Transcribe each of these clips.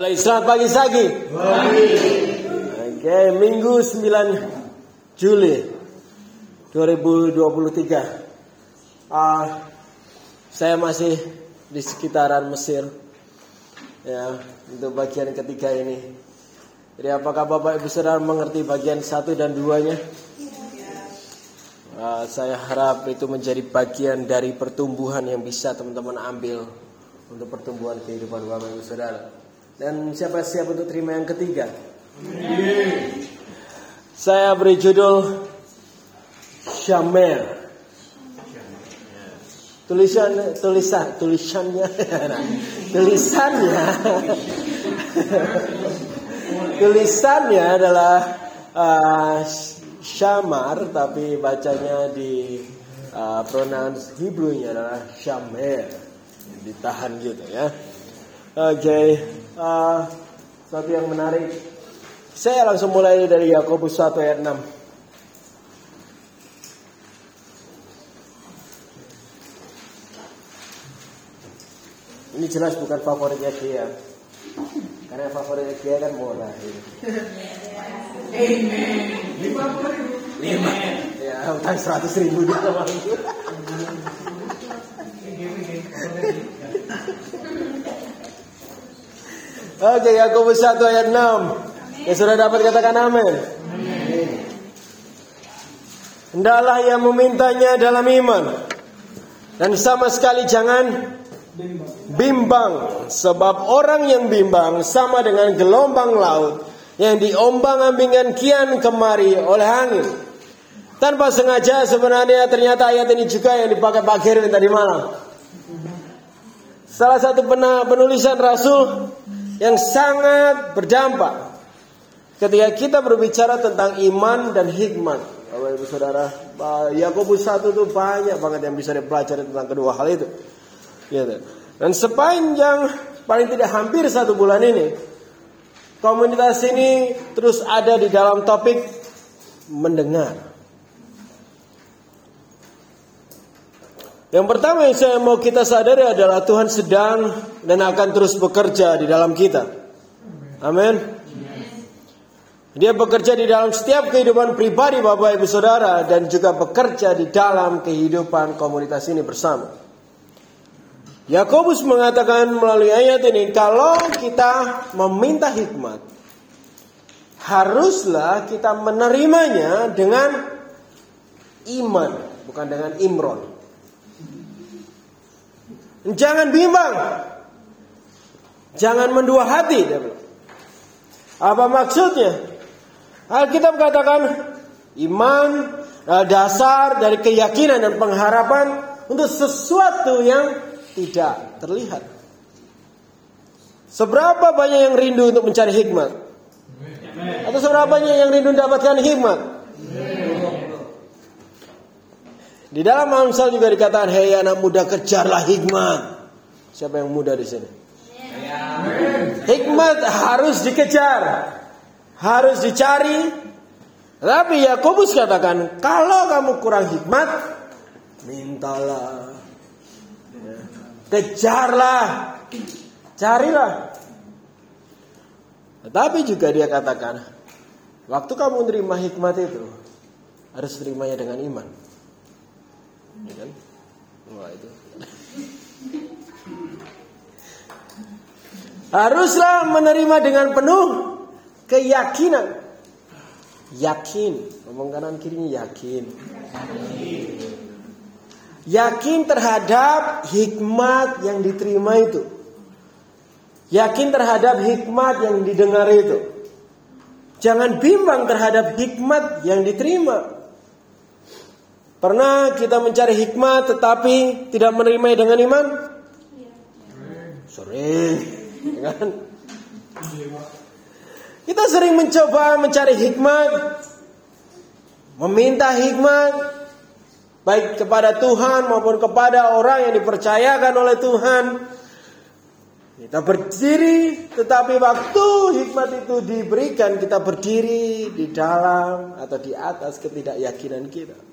Selamat pagi Sagi. Oke, Minggu 9 Juli 2023. Ah, saya masih di sekitaran Mesir. Ya, untuk bagian ketiga ini. Jadi apakah Bapak Ibu Saudara mengerti bagian satu dan duanya? Ah, saya harap itu menjadi bagian dari pertumbuhan yang bisa teman-teman ambil untuk pertumbuhan kehidupan Bapak Ibu Saudara. Dan siapa siap untuk terima yang ketiga? Saya beri judul Syamer. Tulisan tulisan tulisannya tulisannya tulisannya adalah uh, Syamar tapi bacanya di uh, pronounce Hebrew-nya adalah Syamer. Ditahan gitu ya. Oke, okay. uh, satu yang menarik. Saya langsung mulai dari Yakobus 1 ayat 6. Ini jelas bukan favoritnya dia. Karena favoritnya dia kan murah. Ini. Amen. Lima puluh ribu. Lima. Ya, utang seratus ribu sama Oke, Yakobus 1 ayat 6. Ya sudah dapat katakan amin. Hendaklah yang memintanya dalam iman. Dan sama sekali jangan bimbang. Sebab orang yang bimbang sama dengan gelombang laut yang diombang-ambingkan kian kemari oleh angin. Tanpa sengaja sebenarnya ternyata ayat ini juga yang dipakai Pak Gerin tadi malam. Salah satu penulisan Rasul yang sangat berdampak ketika kita berbicara tentang iman dan hikmat. Bapak Ibu Saudara, Yakobus 1 itu banyak banget yang bisa dipelajari tentang kedua hal itu. Gitu. Dan sepanjang paling tidak hampir satu bulan ini, komunitas ini terus ada di dalam topik mendengar. Yang pertama yang saya mau kita sadari adalah Tuhan sedang dan akan terus bekerja di dalam kita. Amin. Dia bekerja di dalam setiap kehidupan pribadi Bapak Ibu Saudara dan juga bekerja di dalam kehidupan komunitas ini bersama. Yakobus mengatakan melalui ayat ini kalau kita meminta hikmat haruslah kita menerimanya dengan iman bukan dengan imron. Jangan bimbang. Jangan mendua hati. Apa maksudnya? Alkitab katakan iman dasar dari keyakinan dan pengharapan untuk sesuatu yang tidak terlihat. Seberapa banyak yang rindu untuk mencari hikmat? Atau seberapa banyak yang rindu mendapatkan hikmat? Di dalam Amsal juga dikatakan, "Hei anak muda, kejarlah hikmat." Siapa yang muda di sini? Hikmat harus dikejar, harus dicari. Tapi Yakobus katakan, kalau kamu kurang hikmat, mintalah, kejarlah, carilah. Tetapi juga dia katakan, waktu kamu menerima hikmat itu, harus terimanya dengan iman. Ya kan? Haruslah menerima dengan penuh keyakinan. Yakin. Ngomong kanan kirinya yakin. Yakin terhadap hikmat yang diterima itu. Yakin terhadap hikmat yang didengar itu. Jangan bimbang terhadap hikmat yang diterima. Pernah kita mencari hikmat tetapi tidak menerima dengan iman? Sering, kan? Kita sering mencoba mencari hikmat, meminta hikmat, baik kepada Tuhan maupun kepada orang yang dipercayakan oleh Tuhan. Kita berdiri, tetapi waktu hikmat itu diberikan, kita berdiri di dalam atau di atas ketidakyakinan kita.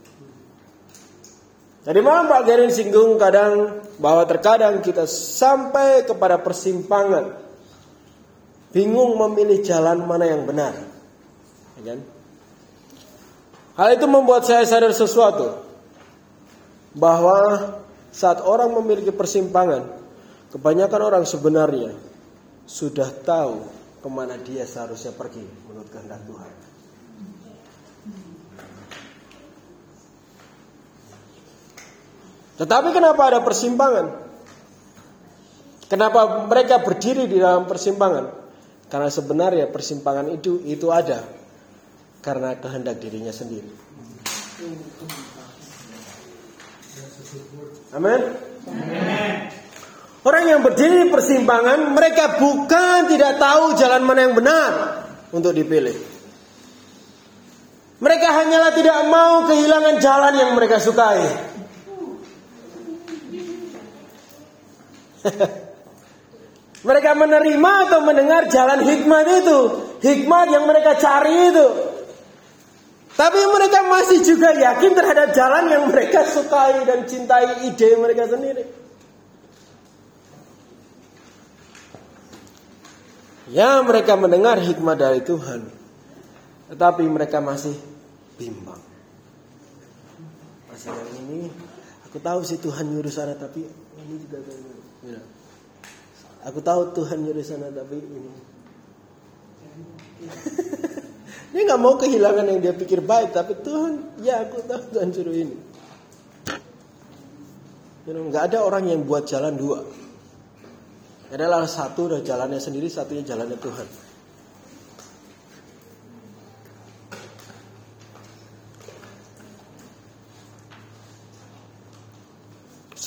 Tadi malam Pak Gerin singgung kadang bahwa terkadang kita sampai kepada persimpangan bingung memilih jalan mana yang benar. Ya kan? Hal itu membuat saya sadar sesuatu bahwa saat orang memiliki persimpangan, kebanyakan orang sebenarnya sudah tahu ke mana dia seharusnya pergi menurut kehendak Tuhan. Tetapi kenapa ada persimpangan? Kenapa mereka berdiri di dalam persimpangan? Karena sebenarnya persimpangan itu itu ada karena kehendak dirinya sendiri. Amin. Orang yang berdiri di persimpangan, mereka bukan tidak tahu jalan mana yang benar untuk dipilih. Mereka hanyalah tidak mau kehilangan jalan yang mereka sukai. mereka menerima atau mendengar jalan hikmat itu, hikmat yang mereka cari itu. Tapi mereka masih juga yakin terhadap jalan yang mereka sukai dan cintai ide mereka sendiri. Ya mereka mendengar hikmat dari Tuhan. Tetapi mereka masih bimbang. Masih yang ini, aku tahu sih Tuhan nyuruh sana tapi ini juga ya. Aku tahu Tuhan nyuruh sana tapi ini. Dia nggak mau kehilangan yang dia pikir baik, tapi Tuhan, ya aku tahu Tuhan suruh ini. Nggak ada orang yang buat jalan dua. Adalah satu udah jalannya sendiri, satunya jalannya Tuhan.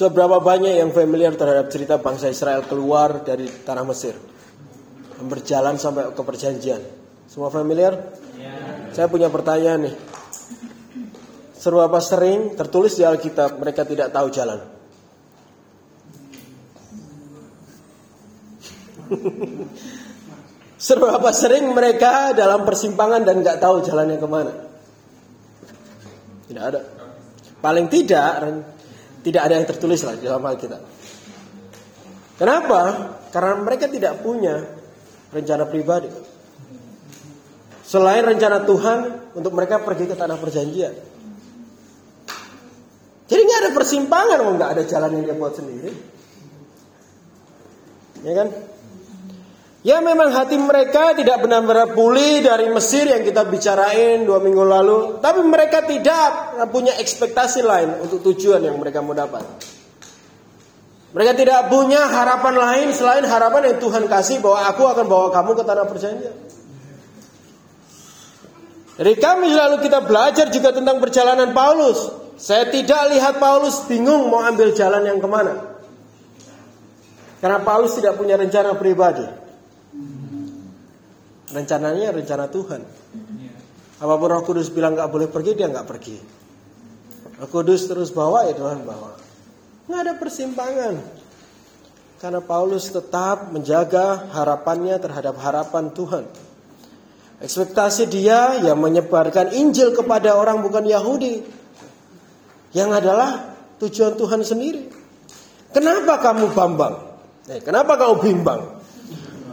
Seberapa banyak yang familiar terhadap cerita bangsa Israel keluar dari tanah Mesir? Berjalan sampai ke perjanjian. Semua familiar? Saya punya pertanyaan nih. Seberapa sering tertulis di Alkitab mereka tidak tahu jalan? Seberapa sering mereka dalam persimpangan dan nggak tahu jalannya ke mana? Tidak ada. Paling tidak, tidak ada yang tertulis lah di dalam Alkitab. Kenapa? Karena mereka tidak punya rencana pribadi. Selain rencana Tuhan untuk mereka pergi ke tanah perjanjian. Jadi nggak ada persimpangan, mau nggak ada jalan yang dia buat sendiri. Ya kan? Ya memang hati mereka tidak benar-benar pulih dari Mesir yang kita bicarain dua minggu lalu. Tapi mereka tidak punya ekspektasi lain untuk tujuan yang mereka mau dapat. Mereka tidak punya harapan lain selain harapan yang Tuhan kasih bahwa aku akan bawa kamu ke tanah perjanjian. Dari kami lalu kita belajar juga tentang perjalanan Paulus. Saya tidak lihat Paulus bingung mau ambil jalan yang ke mana. Karena Paulus tidak punya rencana pribadi. Rencananya rencana Tuhan. Apa pun Roh Kudus bilang nggak boleh pergi, dia nggak pergi. Roh Kudus terus bawa ya Tuhan bawa. Nggak ada persimpangan. Karena Paulus tetap menjaga harapannya terhadap harapan Tuhan. Ekspektasi dia yang menyebarkan Injil kepada orang bukan Yahudi. Yang adalah tujuan Tuhan sendiri. Kenapa kamu bambang? Eh, kenapa kamu bimbang?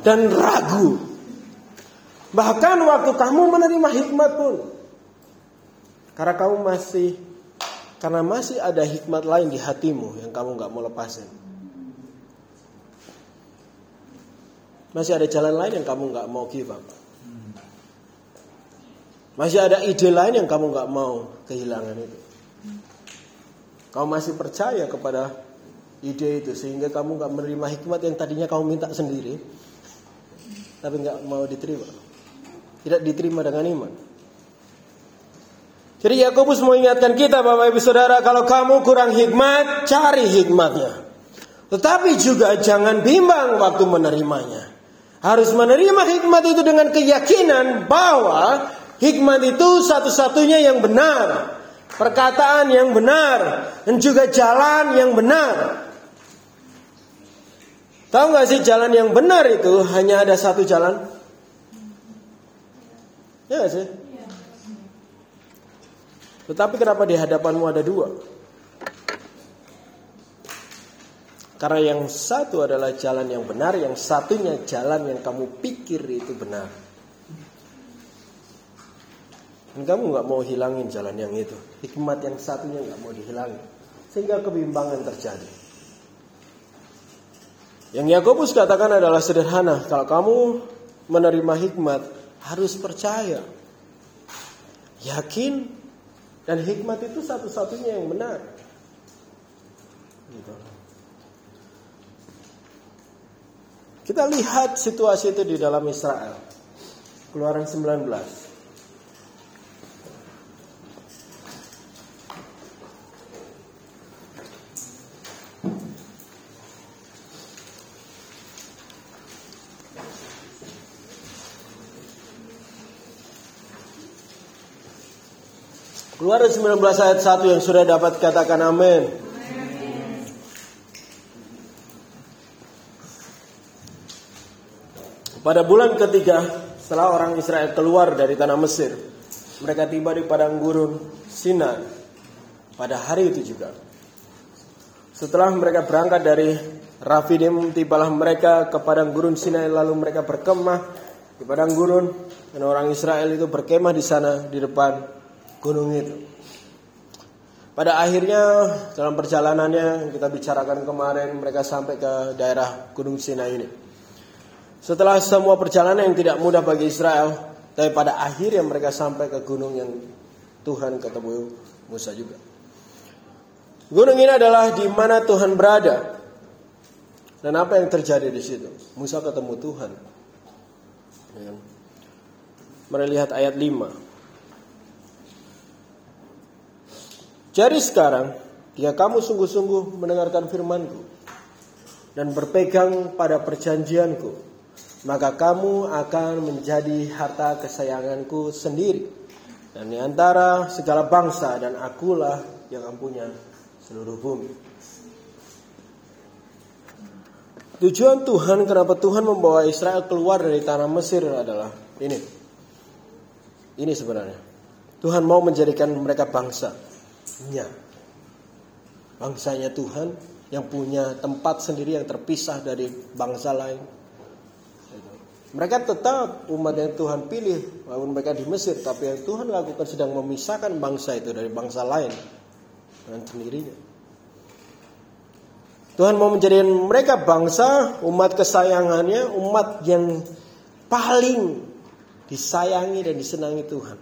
Dan ragu. Bahkan waktu kamu menerima hikmat pun. Karena kamu masih karena masih ada hikmat lain di hatimu yang kamu nggak mau lepasin. Masih ada jalan lain yang kamu nggak mau give up. Masih ada ide lain yang kamu nggak mau kehilangan itu. Kamu masih percaya kepada ide itu sehingga kamu nggak menerima hikmat yang tadinya kamu minta sendiri, tapi nggak mau diterima. Tidak diterima dengan iman. Jadi Yakobus mau ingatkan kita Bapak Ibu Saudara kalau kamu kurang hikmat, cari hikmatnya. Tetapi juga jangan bimbang waktu menerimanya. Harus menerima hikmat itu dengan keyakinan bahwa Hikmat itu satu-satunya yang benar. Perkataan yang benar. Dan juga jalan yang benar. Tahu gak sih jalan yang benar itu hanya ada satu jalan? Ya gak sih? Tetapi kenapa di hadapanmu ada dua? Karena yang satu adalah jalan yang benar, yang satunya jalan yang kamu pikir itu benar. Dan kamu nggak mau hilangin jalan yang itu. Hikmat yang satunya nggak mau dihilangin. Sehingga kebimbangan terjadi. Yang Yakobus katakan adalah sederhana. Kalau kamu menerima hikmat, harus percaya. Yakin dan hikmat itu satu-satunya yang benar. Gitu. Kita lihat situasi itu di dalam Israel. Keluaran 19. Keluaran 19 ayat 1 yang sudah dapat katakan amin. Pada bulan ketiga setelah orang Israel keluar dari tanah Mesir, mereka tiba di padang gurun Sinai pada hari itu juga. Setelah mereka berangkat dari Rafidim, tibalah mereka ke padang gurun Sinai lalu mereka berkemah di padang gurun dan orang Israel itu berkemah di sana di depan gunung itu. Pada akhirnya dalam perjalanannya kita bicarakan kemarin mereka sampai ke daerah Gunung Sinai ini. Setelah semua perjalanan yang tidak mudah bagi Israel, tapi pada akhirnya mereka sampai ke gunung yang Tuhan ketemu Musa juga. Gunung ini adalah di mana Tuhan berada. Dan apa yang terjadi di situ? Musa ketemu Tuhan. Ya. Mari lihat ayat 5. Jadi sekarang, jika kamu sungguh-sungguh mendengarkan firmanku dan berpegang pada perjanjianku, maka kamu akan menjadi harta kesayanganku sendiri. Dan di antara segala bangsa dan akulah yang punya seluruh bumi. Tujuan Tuhan kenapa Tuhan membawa Israel keluar dari tanah Mesir adalah ini. Ini sebenarnya. Tuhan mau menjadikan mereka bangsa. Ya. Bangsanya Tuhan yang punya tempat sendiri yang terpisah dari bangsa lain mereka tetap umat yang Tuhan pilih walaupun mereka di Mesir, tapi yang Tuhan lakukan sedang memisahkan bangsa itu dari bangsa lain dengan sendirinya. Tuhan mau menjadikan mereka bangsa, umat kesayangannya, umat yang paling disayangi dan disenangi Tuhan.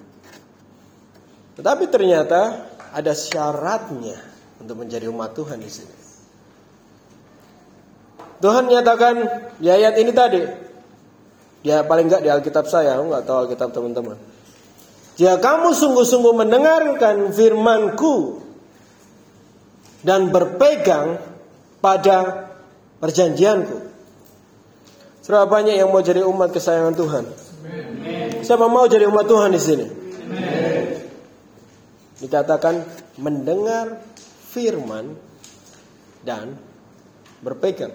Tetapi ternyata ada syaratnya untuk menjadi umat Tuhan di sini. Tuhan nyatakan di ayat ini tadi, Ya paling enggak di Alkitab saya, aku nggak tahu Alkitab teman-teman. Jika kamu sungguh-sungguh mendengarkan firmanku dan berpegang pada perjanjianku. Berapa banyak yang mau jadi umat kesayangan Tuhan? Siapa mau jadi umat Tuhan di sini? Dikatakan mendengar firman dan berpegang.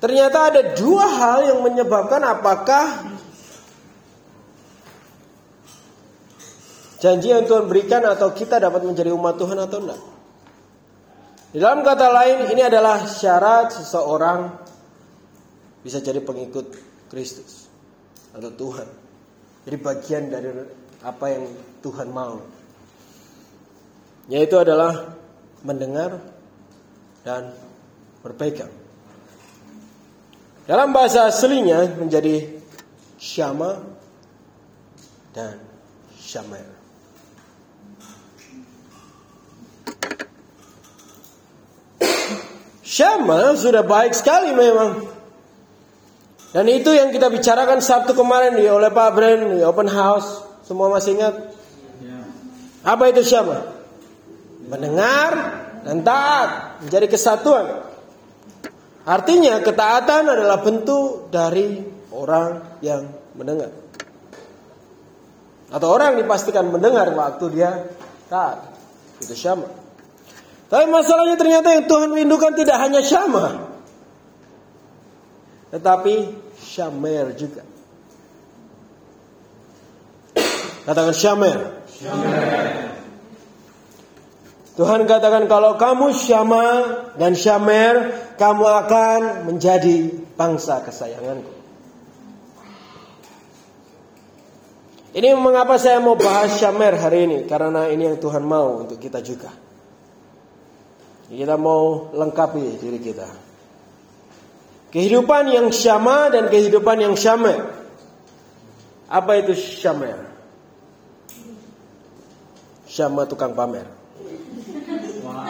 Ternyata ada dua hal yang menyebabkan apakah janji yang Tuhan berikan atau kita dapat menjadi umat Tuhan atau tidak. Di dalam kata lain, ini adalah syarat seseorang bisa jadi pengikut Kristus atau Tuhan. Jadi bagian dari apa yang Tuhan mau. Yaitu adalah mendengar dan berpegang. Dalam bahasa aslinya menjadi syama dan syamer. Syama sudah baik sekali memang. Dan itu yang kita bicarakan Sabtu kemarin di oleh Pak Brand di open house. Semua masih ingat? Apa itu syama? Mendengar dan taat menjadi kesatuan. Artinya ketaatan adalah bentuk dari orang yang mendengar. Atau orang dipastikan mendengar waktu dia taat. Itu syama. Tapi masalahnya ternyata yang Tuhan rindukan tidak hanya syama. Tetapi syamer juga. Katakan syamer. Tuhan katakan kalau kamu syama dan syamer, kamu akan menjadi bangsa kesayanganku. Ini mengapa saya mau bahas syamer hari ini, karena ini yang Tuhan mau untuk kita juga. Kita mau lengkapi diri kita. Kehidupan yang syama dan kehidupan yang syamer. Apa itu syamer? Syama tukang pamer. Wow.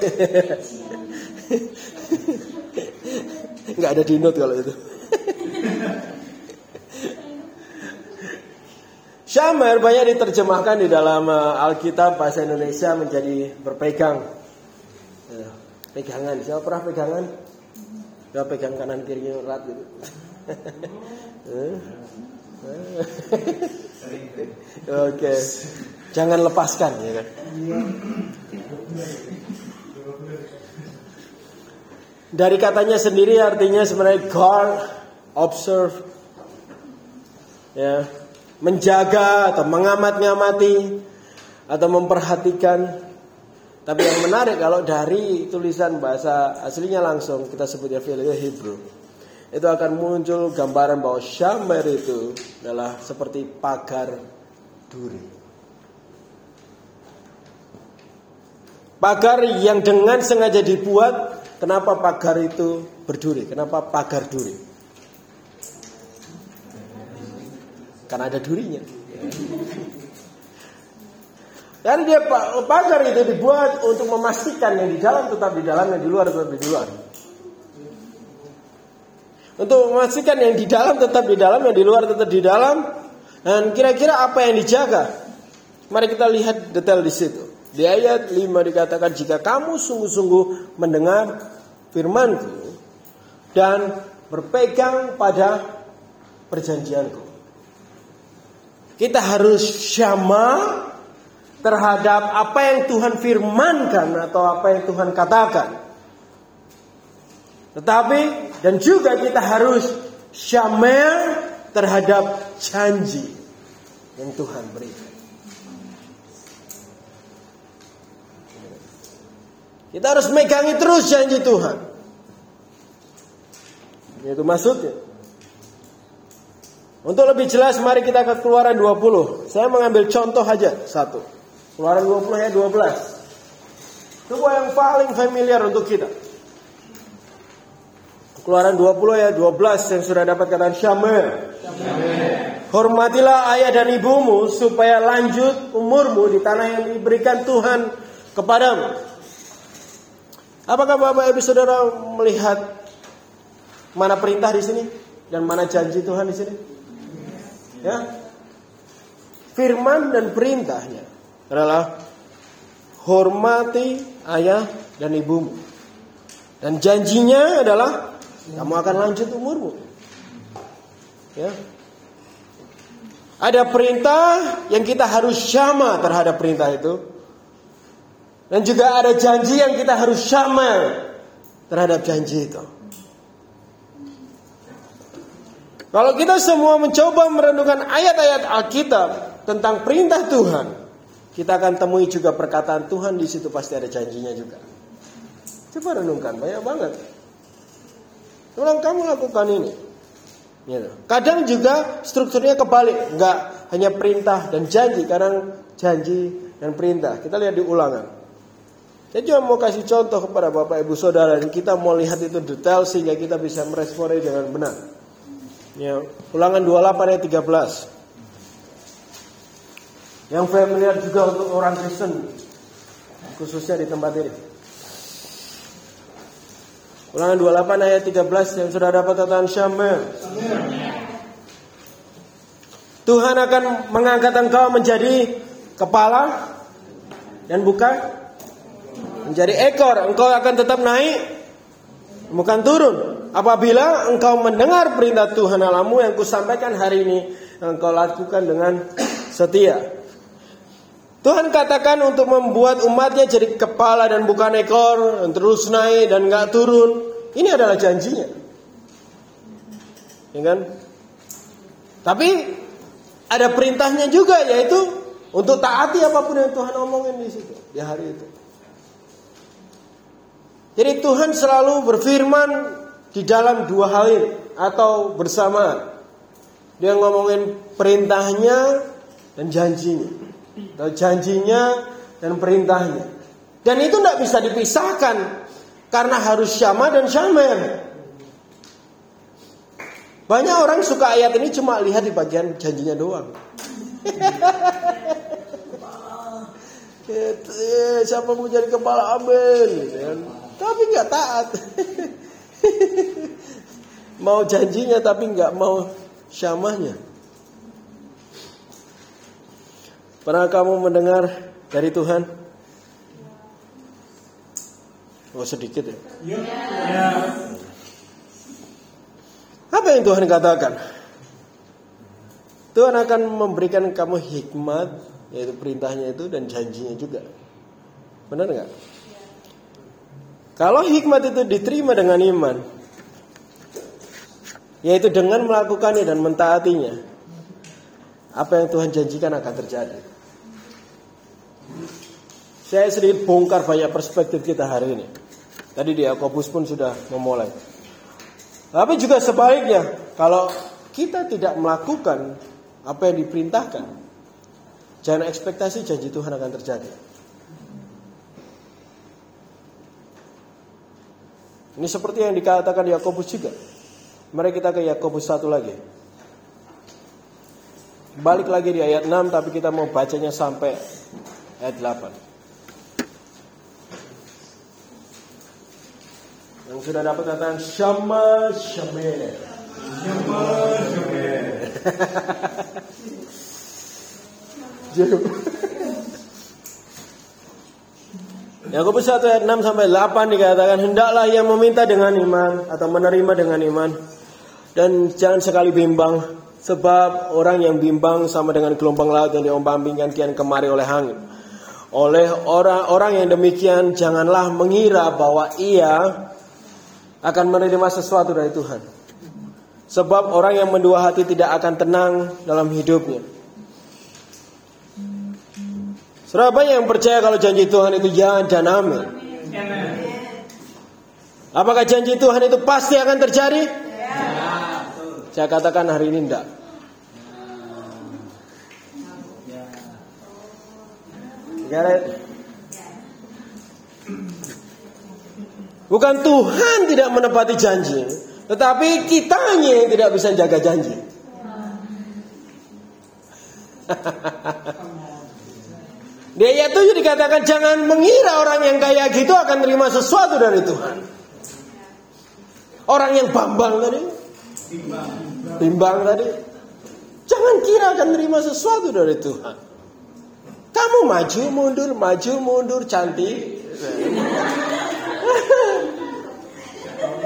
Nggak ada di note kalau itu. Syamar banyak diterjemahkan di dalam uh, Alkitab bahasa Indonesia menjadi berpegang. Ya, pegangan. Siapa pernah pegangan? Ya pegang kanan kirinya erat gitu. Oke. Jangan lepaskan ya kan. Dari katanya sendiri artinya sebenarnya guard, observe, ya, menjaga atau mengamat-ngamati atau memperhatikan. Tapi yang menarik kalau dari tulisan bahasa aslinya langsung kita sebutnya filio Hebrew. Itu akan muncul gambaran bahwa Syamer itu adalah seperti pagar duri. Pagar yang dengan sengaja dibuat, kenapa pagar itu berduri? Kenapa pagar duri? Karena ada durinya. Dan dia pagar itu dibuat untuk memastikan yang di dalam tetap di dalam, yang di luar tetap di luar. Untuk memastikan yang di dalam tetap di dalam, yang di luar tetap di dalam. Dan kira-kira apa yang dijaga? Mari kita lihat detail di situ. Di ayat 5 dikatakan jika kamu sungguh-sungguh mendengar firmanku dan berpegang pada perjanjianku. Kita harus syama terhadap apa yang Tuhan firmankan atau apa yang Tuhan katakan. Tetapi dan juga kita harus syamel terhadap janji yang Tuhan berikan. Kita harus megangi terus janji Tuhan. Itu maksudnya. Untuk lebih jelas mari kita ke keluaran 20. Saya mengambil contoh aja satu. Keluaran 20 ya 12. Itu yang paling familiar untuk kita. Keluaran 20 ya 12 yang sudah dapat kata Syamir. Hormatilah ayah dan ibumu supaya lanjut umurmu di tanah yang diberikan Tuhan kepadamu. Apakah Bapak Ibu Saudara melihat mana perintah di sini dan mana janji Tuhan di sini? Ya. Firman dan perintahnya adalah hormati ayah dan ibumu. Dan janjinya adalah kamu akan lanjut umurmu. Ya. Ada perintah yang kita harus sama terhadap perintah itu. Dan juga ada janji yang kita harus sama terhadap janji itu. Kalau kita semua mencoba merenungkan ayat-ayat Alkitab tentang perintah Tuhan, kita akan temui juga perkataan Tuhan di situ pasti ada janjinya juga. Coba renungkan, banyak banget. Tolong kamu lakukan ini. Gitu. Kadang juga strukturnya kebalik, nggak hanya perintah dan janji, kadang janji dan perintah. Kita lihat di ulangan. Saya cuma mau kasih contoh kepada Bapak Ibu Saudara dan kita mau lihat itu detail sehingga kita bisa meresponnya dengan benar. Ya, ulangan 28 ayat 13. Yang familiar juga untuk orang Kristen khususnya di tempat ini. Ulangan 28 ayat 13 yang sudah dapat catatan Syamel. Tuhan akan mengangkat engkau menjadi kepala dan bukan menjadi ekor. Engkau akan tetap naik, bukan turun. Apabila engkau mendengar perintah Tuhan Alamu yang kusampaikan hari ini, engkau lakukan dengan setia. Tuhan katakan untuk membuat umatnya jadi kepala dan bukan ekor, dan terus naik dan nggak turun. Ini adalah janjinya. Ya kan? Tapi ada perintahnya juga yaitu Untuk taati apa pun yang Tuhan omongin di situ di hari itu. Jadi Tuhan selalu berfirman di dalam dua hal ini atau bersama. Dia ngomongin perintahnya dan janjinya. Atau janjinya dan perintahnya. Dan itu tidak bisa dipisahkan karena harus syama dan syamer. Banyak orang suka ayat ini cuma lihat di bagian janjinya doang. Eh, siapa mau jadi kepala gitu kan. Tapi nggak taat. mau janjinya tapi nggak mau syamahnya. Pernah kamu mendengar dari Tuhan? Oh sedikit ya. ya. Apa yang Tuhan katakan? Tuhan akan memberikan kamu hikmat yaitu perintahnya itu dan janjinya juga. Benar nggak? Kalau hikmat itu diterima dengan iman, yaitu dengan melakukannya dan mentaatinya, apa yang Tuhan janjikan akan terjadi. Saya sedikit bongkar banyak perspektif kita hari ini. Tadi di Yakobus pun sudah memulai. Tapi juga sebaliknya, kalau kita tidak melakukan apa yang diperintahkan, jangan ekspektasi janji Tuhan akan terjadi. Ini seperti yang dikatakan di Yakobus juga. Mari kita ke Yakobus satu lagi. Balik lagi di ayat 6 tapi kita mau bacanya sampai ayat 8. Yang sudah dapat katakan Syama Syamer. Syama Syamer. Yakobus 1 ayat 6 sampai 8 dikatakan hendaklah yang meminta dengan iman atau menerima dengan iman dan jangan sekali bimbang sebab orang yang bimbang sama dengan gelombang laut yang diombang-ambingkan kian kemari oleh angin. Oleh orang-orang yang demikian janganlah mengira bahwa ia akan menerima sesuatu dari Tuhan. Sebab orang yang mendua hati tidak akan tenang dalam hidupnya. Serapa yang percaya kalau janji Tuhan itu ya dan amin. Apakah janji Tuhan itu pasti akan terjadi? Ya. Saya katakan hari ini enggak. Get Bukan Tuhan tidak menepati janji, tetapi kitanya yang tidak bisa jaga janji. Di ayat 7 dikatakan jangan mengira orang yang kaya gitu akan terima sesuatu dari Tuhan. Orang yang bambang tadi, bimbang tadi, jangan kira akan terima sesuatu dari Tuhan. Kamu maju mundur, maju mundur, cantik.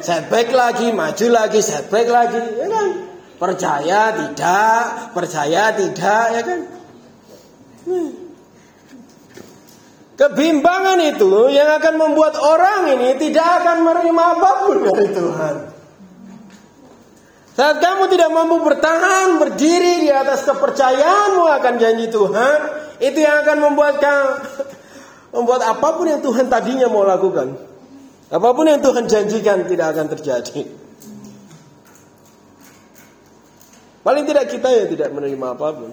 Setback lagi, maju lagi, setback lagi, ya kan? Percaya tidak, percaya tidak, ya kan? Hmm. Kebimbangan itu yang akan membuat orang ini tidak akan menerima apa pun dari Tuhan. Saat kamu tidak mampu bertahan, berdiri di atas kepercayaanmu akan janji Tuhan, itu yang akan membuat kamu, membuat apa pun yang Tuhan tadinya mau lakukan, Apa pun yang Tuhan janjikan tidak akan terjadi. Paling tidak kita yang tidak menerima apa pun.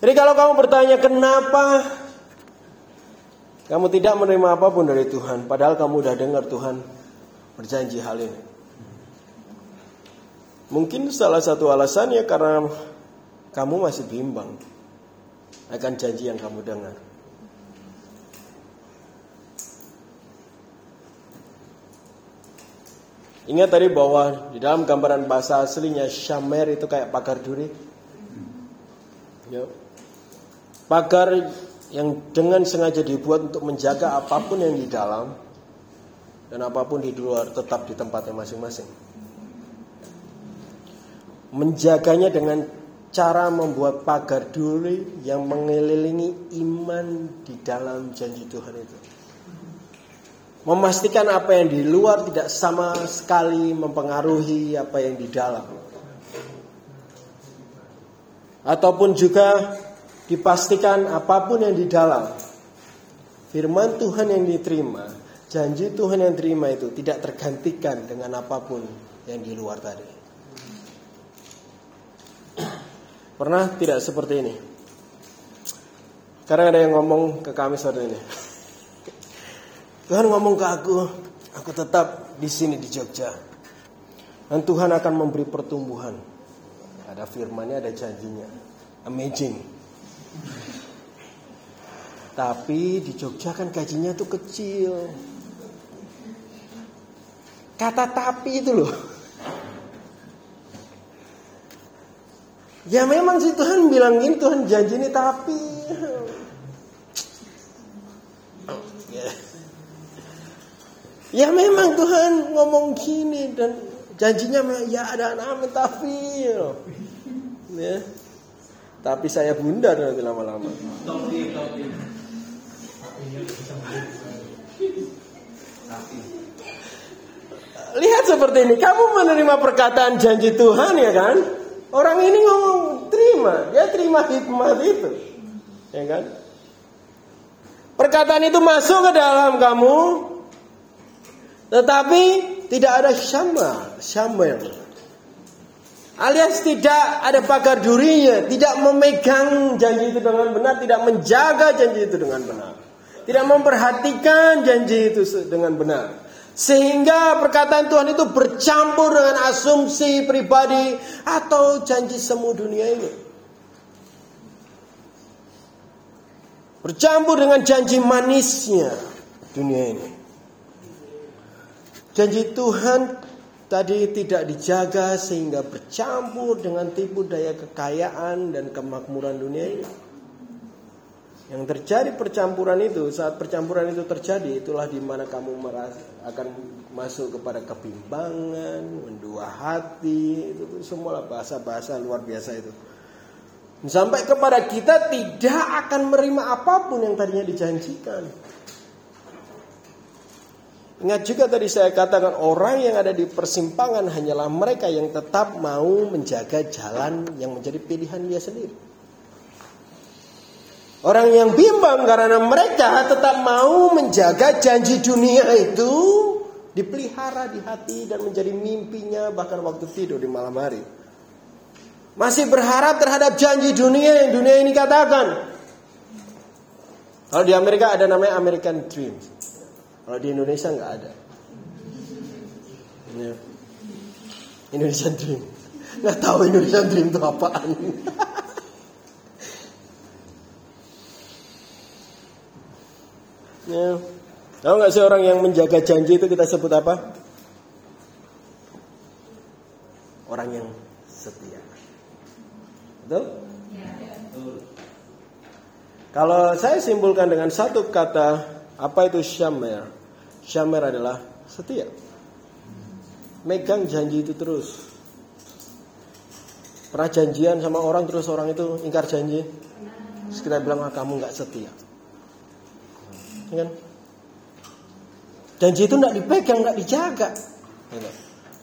Jadi kalau kamu bertanya kenapa kamu tidak menerima apa pun dari Tuhan, padahal kamu sudah dengar Tuhan berjanji hal ini. Mungkin salah satu alasannya karena kamu masih bimbang akan janji yang kamu dengar. Ingat tadi bahwa di dalam gambaran bahasa aslinya syamer itu kayak pagar duri. Ya. Pagar yang dengan sengaja dibuat untuk menjaga apa pun yang di dalam dan apa pun di luar tetap di tempatnya masing-masing. Menjaganya dengan cara membuat pagar duri yang mengelilingi iman di dalam janji Tuhan itu. Memastikan apa yang di luar tidak sama sekali mempengaruhi apa yang di dalam. ataupun juga dipastikan apa pun yang di dalam firman Tuhan yang diterima, janji Tuhan yang terima itu tidak tergantikan dengan apa pun yang di luar tadi. Pernah tidak seperti ini? Karena ada yang ngomong ke kami seperti ini. Tuhan ngomong ke aku, aku tetap di sini di Jogja. Dan Tuhan akan memberi pertumbuhan. Ada firmannya, ada janjinya. Amazing. Tapi di Jogja kan gajinya tuh kecil. Kata tapi itu loh. Ya memang sih Tuhan bilang gini, Tuhan janji ini tapi. Ya memang Tuhan ngomong gini dan janjinya ya ada amin tapi. Ya. Tapi saya bundar nanti lama-lama. Lihat seperti ini, kamu menerima perkataan janji Tuhan ya kan? Orang ini ngomong terima, dia terima hikmat itu. Ya kan? Perkataan itu masuk ke dalam kamu, tetapi tidak ada syama, syamel. Alias tidak ada pagar durinya, tidak memegang janji itu dengan benar, tidak menjaga janji itu dengan benar. Tidak memperhatikan janji itu dengan benar. Sehingga perkataan Tuhan itu bercampur dengan asumsi pribadi atau janji semu dunia ini. Bercampur dengan janji manisnya dunia ini. Janji Tuhan tadi tidak dijaga sehingga bercampur dengan tipu daya kekayaan dan kemakmuran dunia ini. Yang terjadi percampuran itu, saat percampuran itu terjadi, itulah di mana kamu merasa, akan masuk kepada kebimbangan, mendua hati, itu, itu semua bahasa-bahasa luar biasa itu. Sampai kepada kita tidak akan menerima apa pun yang tadinya dijanjikan. Ingat juga tadi saya katakan orang yang ada di persimpangan hanyalah mereka yang tetap mau menjaga jalan yang menjadi pilihan dia sendiri. Orang yang bimbang karena mereka tetap mau menjaga janji dunia itu dipelihara di hati dan menjadi mimpinya bahkan waktu tidur di malam hari. Masih berharap terhadap janji dunia yang dunia ini katakan. Kalau di Amerika ada namanya American Dream. Kalau di Indonesia nggak ada. Ini Indonesian Dream. Nggak tahu Indonesian Dream itu apaan. ya. Tahu nggak sih orang yang menjaga janji itu kita sebut apa? Orang yang setia. Betul? Ya, betul. Kalau saya simpulkan dengan satu kata apa itu syamer? Syamer adalah setia. Megang janji itu terus. Pernah janjian sama orang terus orang itu ingkar janji. Terus kita bilang ah, kamu nggak setia. Ya kan? Janji itu nggak dipegang, nggak dijaga. Ya kan?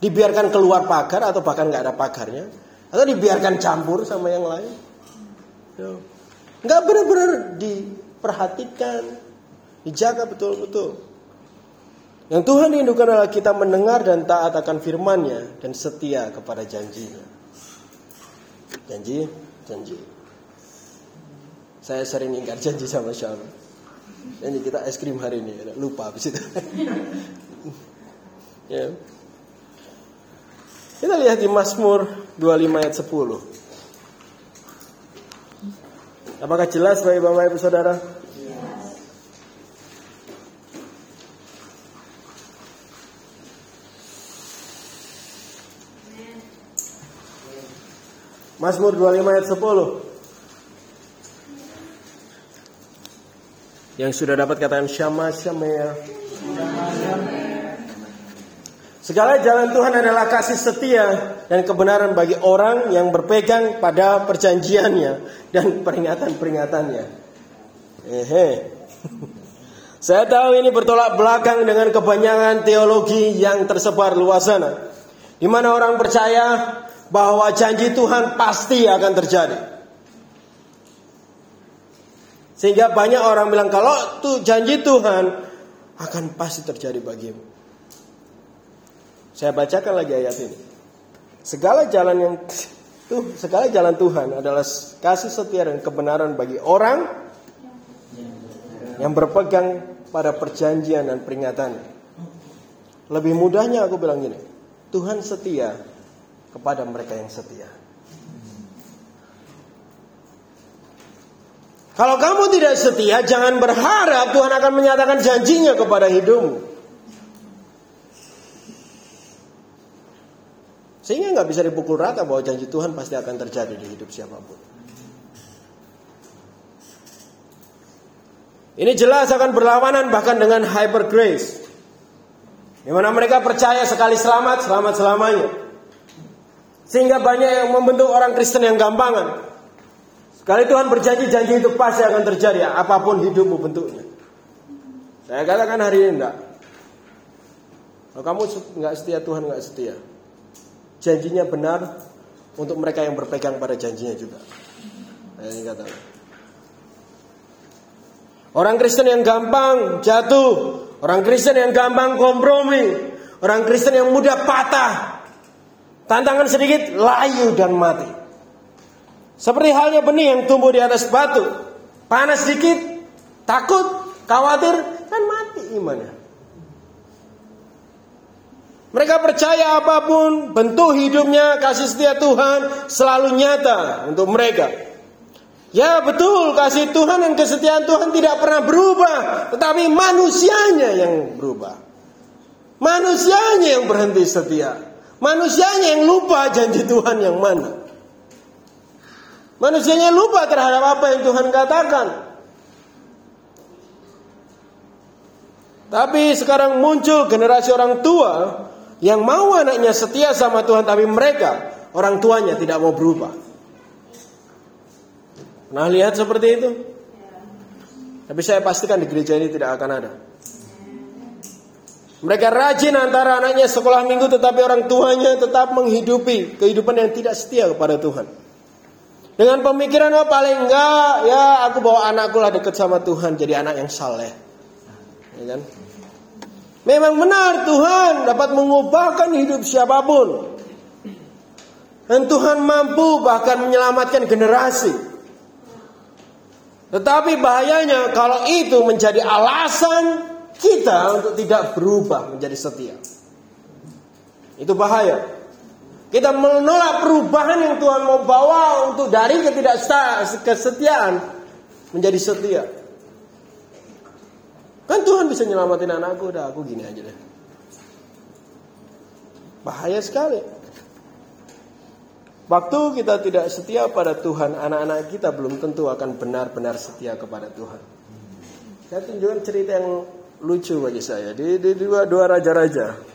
Dibiarkan keluar pagar atau bahkan nggak ada pagarnya, atau dibiarkan campur sama yang lain. Nggak benar-benar diperhatikan, Dijaga betul-betul. Yang Tuhan rindukan adalah kita mendengar dan taat akan firman-Nya dan setia kepada janjinya. Janji, janji. Saya sering ingkar janji sama Syarul. Ini kita es krim hari ini, lupa habis itu. ya. Kita lihat di Mazmur 25 ayat 10. Apakah jelas bagi Bapak Ibu Saudara? Mazmur 25 ayat 10. Yang sudah dapat katakan syama syamaya. Segala jalan Tuhan adalah kasih setia dan kebenaran bagi orang yang berpegang pada perjanjiannya dan peringatan-peringatannya. Hehe. Saya tahu ini bertolak belakang dengan kebanyakan teologi yang tersebar luas sana. Di mana orang percaya bahwa janji Tuhan pasti akan terjadi. Sehingga banyak orang bilang kalau tuh janji Tuhan akan pasti terjadi bagimu. Saya bacakan lagi ayat ini. Segala jalan yang tuh segala jalan Tuhan adalah kasih setia dan kebenaran bagi orang yang berpegang pada perjanjian dan peringatan. Lebih mudahnya aku bilang gini, Tuhan setia kepada mereka yang setia. Kalau kamu tidak setia, jangan berharap Tuhan akan menyatakan janjinya kepada hidupmu. Sehingga nggak bisa dipukul rata bahwa janji Tuhan pasti akan terjadi di hidup siapa pun. Ini jelas akan berlawanan bahkan dengan hyper grace. Di mana mereka percaya sekali selamat, selamat selamanya. Sehingga banyak yang membentuk orang Kristen yang gampangan. Sekali Tuhan berjanji, janji itu pasti akan terjadi. Apa pun hidupmu bentuknya. Saya katakan hari ini enggak. Kalau kamu nggak setia, Tuhan nggak setia. Janjinya benar untuk mereka yang berpegang pada janjinya juga. Saya ini katakan. Orang Kristen yang gampang jatuh, orang Kristen yang gampang kompromi, orang Kristen yang mudah patah, tantangan sedikit layu dan mati. Seperti halnya benih yang tumbuh di atas batu. Panas sedikit, takut, khawatir, kan mati imannya. Mereka percaya apa pun bentuk hidupnya kasih setia Tuhan selalu nyata untuk mereka. Ya betul kasih Tuhan dan kesetiaan Tuhan tidak pernah berubah, tetapi manusianya yang berubah. Manusianya yang berhenti setia. Manusianya yang lupa janji Tuhan yang mana. Manusianya lupa terhadap apa yang Tuhan katakan. Tapi sekarang muncul generasi orang tua yang mau anaknya setia sama Tuhan tapi mereka orang tuanya tidak mau berubah. Nah lihat seperti itu? Tapi saya pastikan di gereja ini tidak akan ada. Mereka rajin antara anaknya sekolah minggu tetapi orang tuanya tetap menghidupi kehidupan yang tidak setia kepada Tuhan. Dengan pemikiran oh paling enggak ya aku bawa anakku lah dekat sama Tuhan jadi anak yang saleh. Ya kan? Memang benar Tuhan dapat mengubahkan hidup siapa pun. Dan Tuhan mampu bahkan menyelamatkan generasi. Tetapi bahayanya kalau itu menjadi alasan kita untuk tidak berubah menjadi setia. Itu bahaya. Kita menolak perubahan yang Tuhan mau bawa untuk dari ketidaksetiaan menjadi setia. Kan Tuhan bisa nyelamatin anakku, udah aku gini aja deh. Bahaya sekali. Waktu kita tidak setia pada Tuhan, anak-anak kita belum tentu akan benar-benar setia kepada Tuhan. Saya tunjukkan cerita yang lucu bagi saya di, di dua dua raja-raja.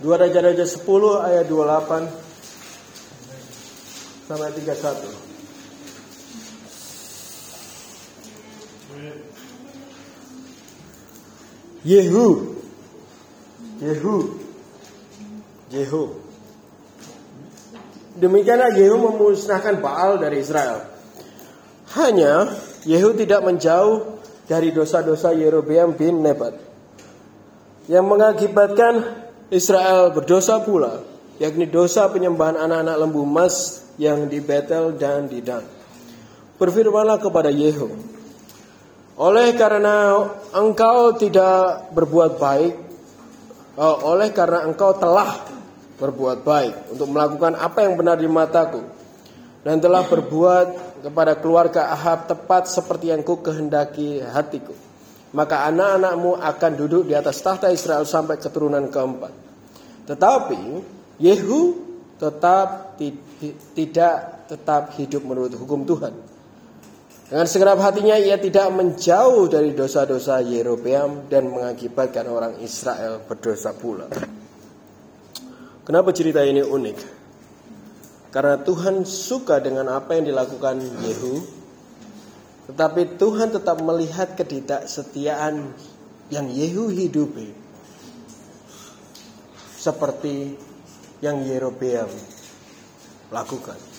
Dua Raja-Raja 10 ayat 28 sampai 31. Yehu. Yehu. Yehu. Demikianlah Yehu memusnahkan Baal dari Israel. Hanya Yehu tidak menjauh dari dosa-dosa Yerobeam bin Nebat Yang mengakibatkan Israel berdosa pula, yakni dosa penyembahan anak-anak lembu emas yang di Betel dan di Dan. Berfirmanlah kepada Yehu, oleh karena engkau tidak berbuat baik, oh, oleh karena engkau telah berbuat baik untuk melakukan apa yang benar di mataku, dan telah berbuat kepada keluarga Ahab tepat seperti yang ku kehendaki hatiku maka anak-anakmu akan duduk di atas tahta Israel sampai keturunan keempat. Tetapi Yehu tetap tidak tetap hidup menurut hukum Tuhan. Dengan segenap hatinya ia tidak menjauh dari dosa-dosa Yerobeam dan mengakibatkan orang Israel berdosa pula. Kenapa cerita ini unik? Karena Tuhan suka dengan apa yang dilakukan Yehu Tetapi Tuhan tetap melihat ketidaksetiaan yang Yehu hidupi. Seperti yang Yerobeam lakukan.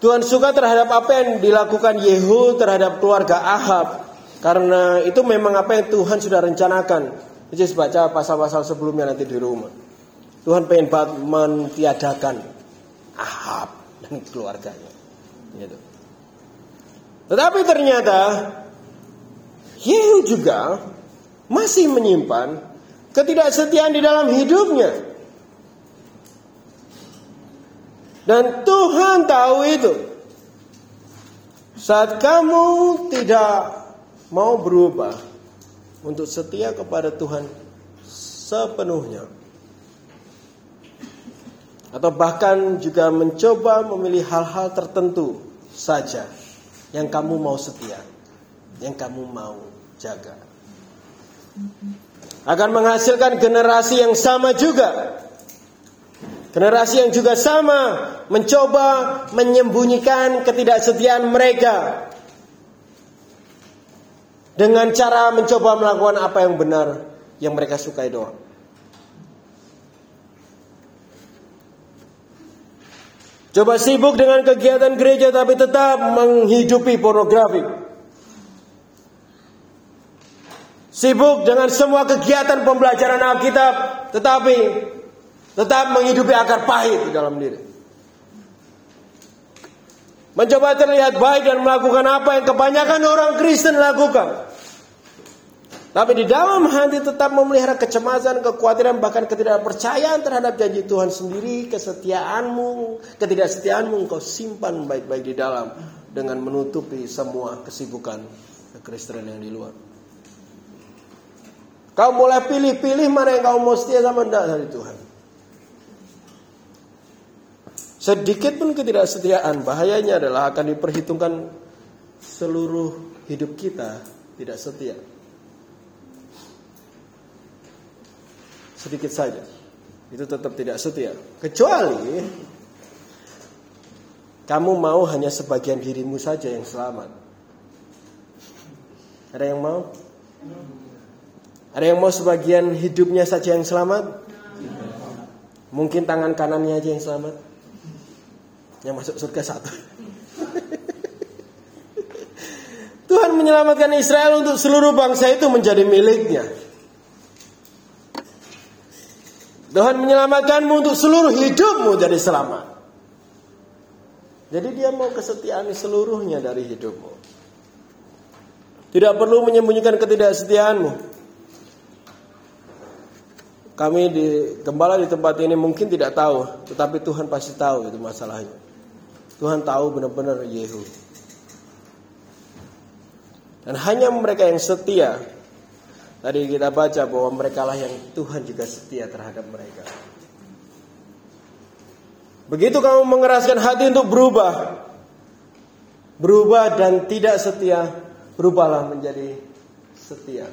Tuhan suka terhadap apa yang dilakukan Yehu terhadap keluarga Ahab. Karena itu memang apa yang Tuhan sudah rencanakan. Jadi baca pasal-pasal sebelumnya nanti di rumah. Tuhan pengen mentiadakan Ahab dan keluarganya. Gitu. Tetapi ternyata Yehu juga masih menyimpan ketidaksetiaan di dalam hidupnya. Dan Tuhan tahu itu. Saat kamu tidak mau berubah untuk setia kepada Tuhan sepenuhnya. Atau bahkan juga mencoba memilih hal-hal tertentu saja yang kamu mau setia, yang kamu mau jaga. Akan menghasilkan generasi yang sama juga. Generasi yang juga sama mencoba menyembunyikan ketidaksetiaan mereka dengan cara mencoba melakukan apa yang benar yang mereka sukai doang. Coba sibuk dengan kegiatan gereja tapi tetap menghidupi pornografi. Sibuk dengan semua kegiatan pembelajaran Alkitab tetapi tetap menghidupi akar pahit di dalam diri. Mencoba terlihat baik dan melakukan apa yang kebanyakan orang Kristen lakukan. Tapi di dalam hati tetap memelihara kecemasan, kekhawatiran, bahkan ketidakpercayaan terhadap janji Tuhan sendiri, kesetiaanmu, ketidaksetiaanmu engkau simpan baik-baik di dalam dengan menutupi semua kesibukan kekristenan yang di luar. Kau mulai pilih-pilih mana yang kau mau setia sama dari Tuhan. Sedikit pun ketidaksetiaan bahayanya adalah akan diperhitungkan seluruh hidup kita tidak setia. sedikit saja. Itu tetap tidak setia. Kecuali kamu mau hanya sebagian dirimu saja yang selamat. Ada yang mau? Ada yang mau sebagian hidupnya saja yang selamat? Mungkin tangan kanannya aja yang selamat. Yang masuk surga satu. Tuhan menyelamatkan Israel untuk seluruh bangsa itu menjadi miliknya. Tuhan menyelamatkanmu untuk seluruh hidupmu jadi selamat. Jadi dia mau kesetiaan seluruhnya dari hidupmu. Tidak perlu menyembunyikan ketidaksetiaanmu. Kami di gembala di tempat ini mungkin tidak tahu, tetapi Tuhan pasti tahu itu masalahnya. Tuhan tahu benar-benar Yehu. Dan hanya mereka yang setia Tadi kita baca bahwa mereka lah yang Tuhan juga setia terhadap mereka. Begitu kamu mengeraskan hati untuk berubah, berubah dan tidak setia, berubahlah menjadi setia.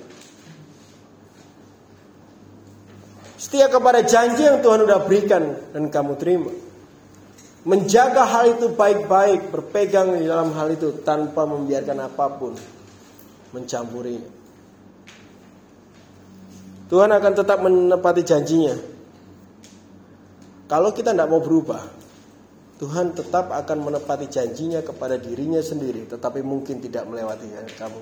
Setia kepada janji yang Tuhan sudah berikan dan kamu terima. Menjaga hal itu baik-baik, berpegang di dalam hal itu tanpa membiarkan apa pun mencampurinya. Tuhan akan tetap menepati janjinya. Kalau kita tidak mau berubah, Tuhan tetap akan menepati janjinya kepada dirinya sendiri, tetapi mungkin tidak melewati kamu.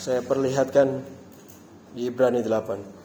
Saya perlihatkan di Ibrani 8.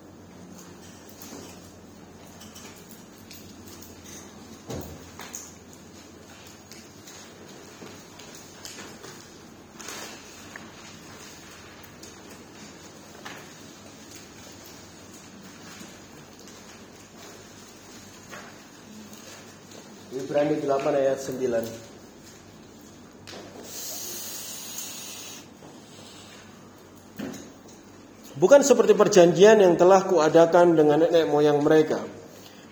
Ibrani 8 ayat 9. Bukan seperti perjanjian yang telah kuadakan dengan nenek moyang mereka.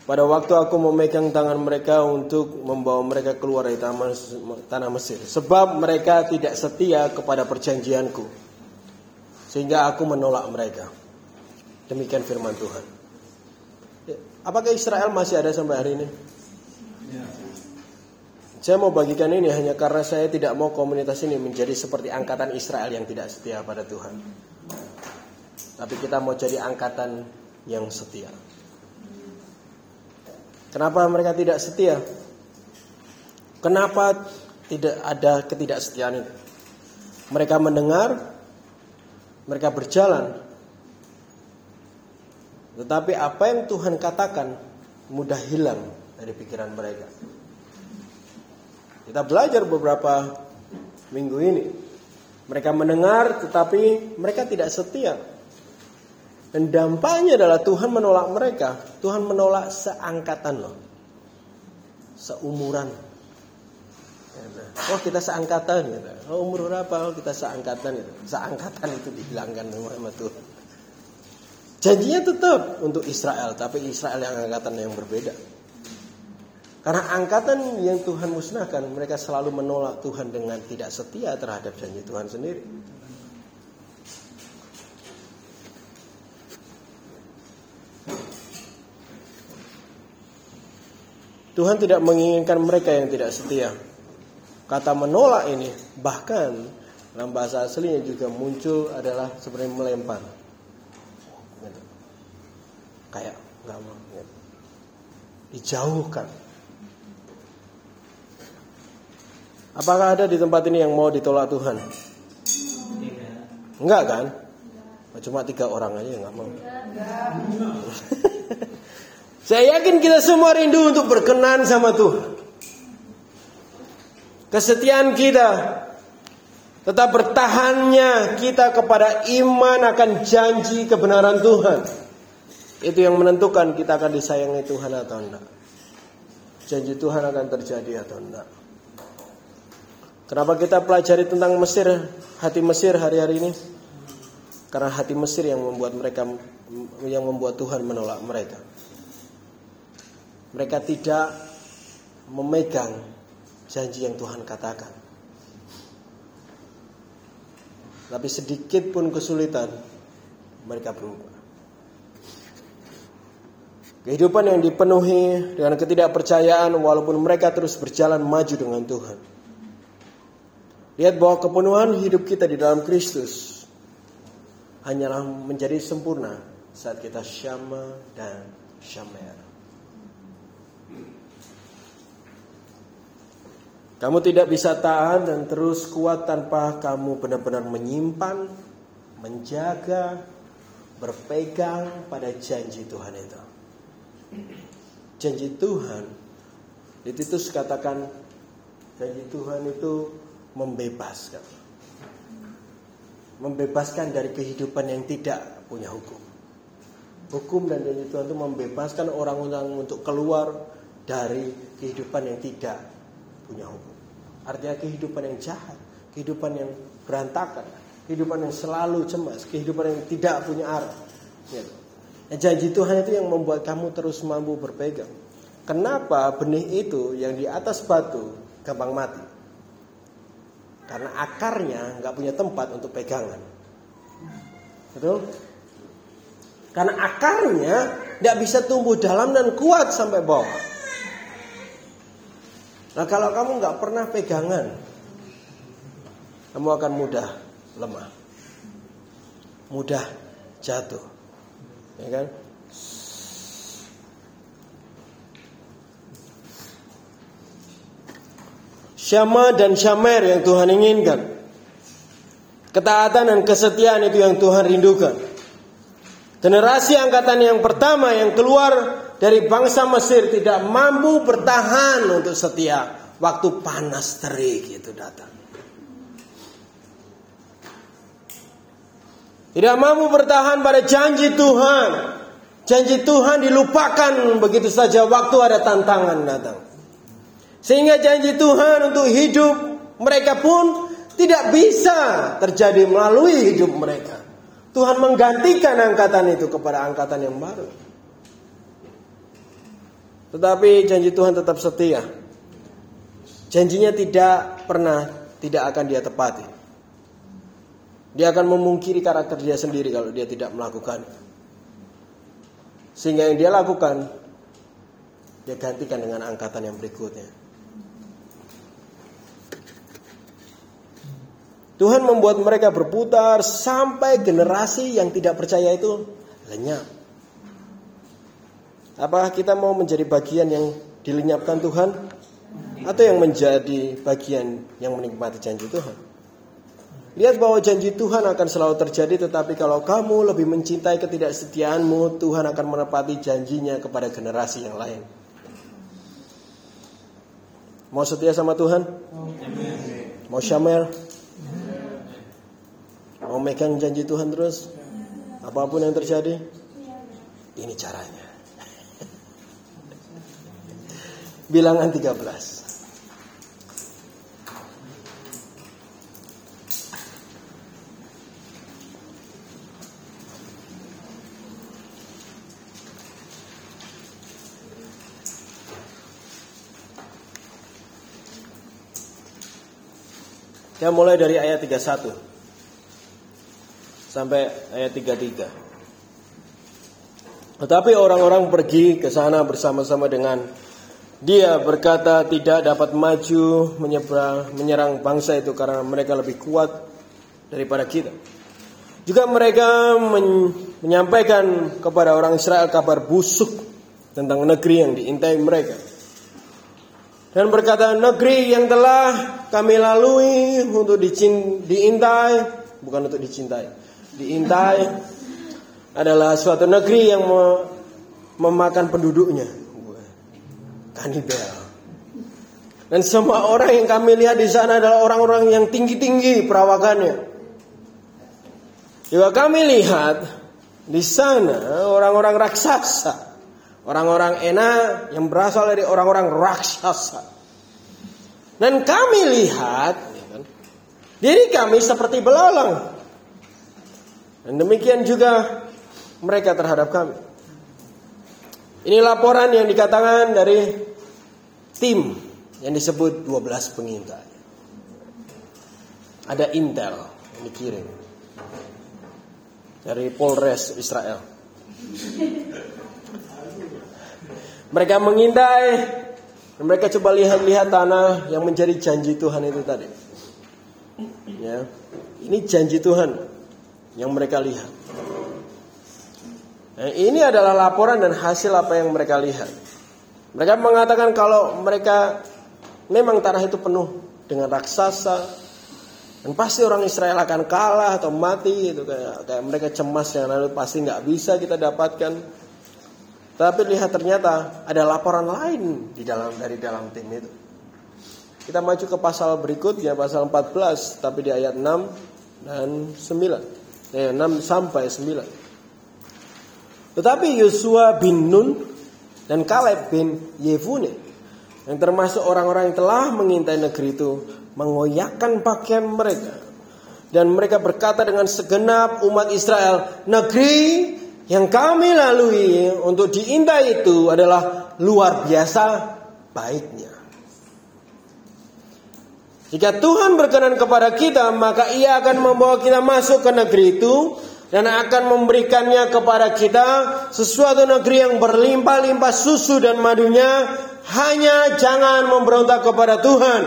Pada waktu aku memegang tangan mereka untuk membawa mereka keluar dari tanah Mesir. Sebab mereka tidak setia kepada perjanjianku. Sehingga aku menolak mereka. Demikian firman Tuhan. Apakah Israel masih ada sampai hari ini? Saya mau bagikan ini hanya karena saya tidak mau komunitas ini menjadi seperti angkatan Israel yang tidak setia pada Tuhan. Tapi kita mau jadi angkatan yang setia. Kenapa mereka tidak setia? Kenapa tidak ada ketidaksetiaan itu? Mereka mendengar, mereka berjalan. Tetapi apa yang Tuhan katakan mudah hilang dari pikiran mereka. Kita belajar beberapa minggu ini. Mereka mendengar tetapi mereka tidak setia. Dan dampaknya adalah Tuhan menolak mereka. Tuhan menolak seangkatan loh. Seumuran. Oh kita seangkatan gitu. Oh umur berapa? Oh kita seangkatan gitu. Seangkatan itu dihilangkan sama Tuhan. Janjinya tetap untuk Israel, tapi Israel yang angkatan yang berbeda. Karena angkatan yang Tuhan musnahkan, mereka selalu menolak Tuhan dengan tidak setia terhadap janji Tuhan sendiri. Tuhan tidak menginginkan mereka yang tidak setia. Kata menolak ini bahkan dalam bahasa aslinya juga muncul adalah seperti melempar. Gitu. Kayak nggak mau. Gitu. Dijauhkan. Apakah ada di tempat ini yang mau ditolak Tuhan? Enggak kan? Cuma tiga orang aja yang nggak mau. Saya yakin kita semua rindu untuk berkenan sama Tuhan. Kesetiaan kita tetap bertahannya kita kepada iman akan janji kebenaran Tuhan. Itu yang menentukan kita akan disayangi Tuhan atau enggak. Janji Tuhan akan terjadi atau enggak. Kenapa kita pelajari tentang Mesir, hati Mesir hari-hari ini? Karena hati Mesir yang membuat mereka yang membuat Tuhan menolak mereka. Mereka tidak memegang janji yang Tuhan katakan. Tapi sedikit pun kesulitan mereka berubah. Kehidupan yang dipenuhi dengan ketidakpercayaan walaupun mereka terus berjalan maju dengan Tuhan. Lihat bahwa kepenuhan hidup kita di dalam Kristus hanyalah menjadi sempurna saat kita syama dan syamer. Kamu tidak bisa tahan dan terus kuat tanpa kamu benar-benar menyimpan, menjaga, berpegang pada janji Tuhan itu. Janji Tuhan, di Titus katakan janji Tuhan itu membebaskan. Membebaskan dari kehidupan yang tidak punya hukum. Hukum dan janji Tuhan itu membebaskan orang-orang untuk keluar dari kehidupan yang tidak punya hukum. Artinya kehidupan yang jahat, kehidupan yang berantakan, kehidupan yang selalu cemas, kehidupan yang tidak punya arah. Ya. janji Tuhan itu yang membuat kamu terus mampu berpegang. Kenapa benih itu yang di atas batu gampang mati? Karena akarnya nggak punya tempat untuk pegangan. Betul? Karena akarnya nggak bisa tumbuh dalam dan kuat sampai bawah. Nah kalau kamu nggak pernah pegangan, kamu akan mudah lemah, mudah jatuh, ya kan? Syama dan syamer yang Tuhan inginkan. Ketaatan dan kesetiaan itu yang Tuhan rindukan. Generasi angkatan yang pertama yang keluar dari bangsa Mesir tidak mampu bertahan untuk setia waktu panas terik itu datang. Tidak mampu bertahan pada janji Tuhan. Janji Tuhan dilupakan begitu saja waktu ada tantangan datang. Sehingga janji Tuhan untuk hidup mereka pun tidak bisa terjadi melalui hidup mereka. Tuhan menggantikan angkatan itu kepada angkatan yang baru. Tetapi janji Tuhan tetap setia. Janjinya tidak pernah tidak akan dia tepati. Dia akan memungkiri karakter dia sendiri kalau dia tidak melakukan. Sehingga yang dia lakukan dia gantikan dengan angkatan yang berikutnya. Tuhan membuat mereka berputar sampai generasi yang tidak percaya itu lenyap. Apakah kita mau menjadi bagian yang dilenyapkan Tuhan atau yang menjadi bagian yang menikmati janji Tuhan? Lihat bahwa janji Tuhan akan selalu terjadi tetapi kalau kamu lebih mencintai ketidaksetiaanmu, Tuhan akan menepati janjinya kepada generasi yang lain. Mau setia sama Tuhan? Mau syamel? Mau megang janji Tuhan terus? Apa pun yang terjadi? Ini caranya. Bilangan 13. Kita mulai dari ayat 31 sampai ayat 33. Tetapi orang-orang pergi ke sana bersama-sama dengan dia berkata tidak dapat maju menyeberang, menyerang bangsa itu karena mereka lebih kuat daripada kita. Juga mereka men menyampaikan kepada orang Israel kabar busuk tentang negeri yang diintai mereka. Dan berkata negeri yang telah kami lalui untuk diintai bukan untuk dicintai diintai adalah suatu negeri yang memakan penduduknya. Kanibal. Dan semua orang yang kami lihat di sana adalah orang-orang yang tinggi-tinggi perawakannya. Juga kami lihat di sana orang-orang raksasa. Orang-orang enak yang berasal dari orang-orang raksasa. Dan kami lihat, ya kan, diri kami seperti belalang. Dan demikian juga mereka terhadap kami. Ini laporan yang dikatakan dari tim yang disebut 12 pengintai. Ada intel yang dikirim dari Polres Israel. Mereka mengintai dan mereka coba lihat-lihat tanah yang menjadi janji Tuhan itu tadi. Ya. Ini janji Tuhan yang mereka lihat. Nah, ini adalah laporan dan hasil apa yang mereka lihat. Mereka mengatakan kalau mereka memang tanah itu penuh dengan raksasa dan pasti orang Israel akan kalah atau mati itu kayak, kayak mereka cemas yang lalu pasti nggak bisa kita dapatkan. Tapi lihat ternyata ada laporan lain di dalam dari dalam tim itu. Kita maju ke pasal berikutnya pasal 14 tapi di ayat 6 dan 9 eh, 6 sampai 9. Tetapi Yosua bin Nun dan Kaleb bin Yefune yang termasuk orang-orang yang telah mengintai negeri itu mengoyakkan pakaian mereka dan mereka berkata dengan segenap umat Israel, negeri yang kami lalui untuk diintai itu adalah luar biasa baiknya. Jika Tuhan berkenan kepada kita, maka Ia akan membawa kita masuk ke negeri itu dan akan memberikannya kepada kita sesuatu negeri yang berlimpah-limpah susu dan madunya. Hanya jangan memberontak kepada Tuhan.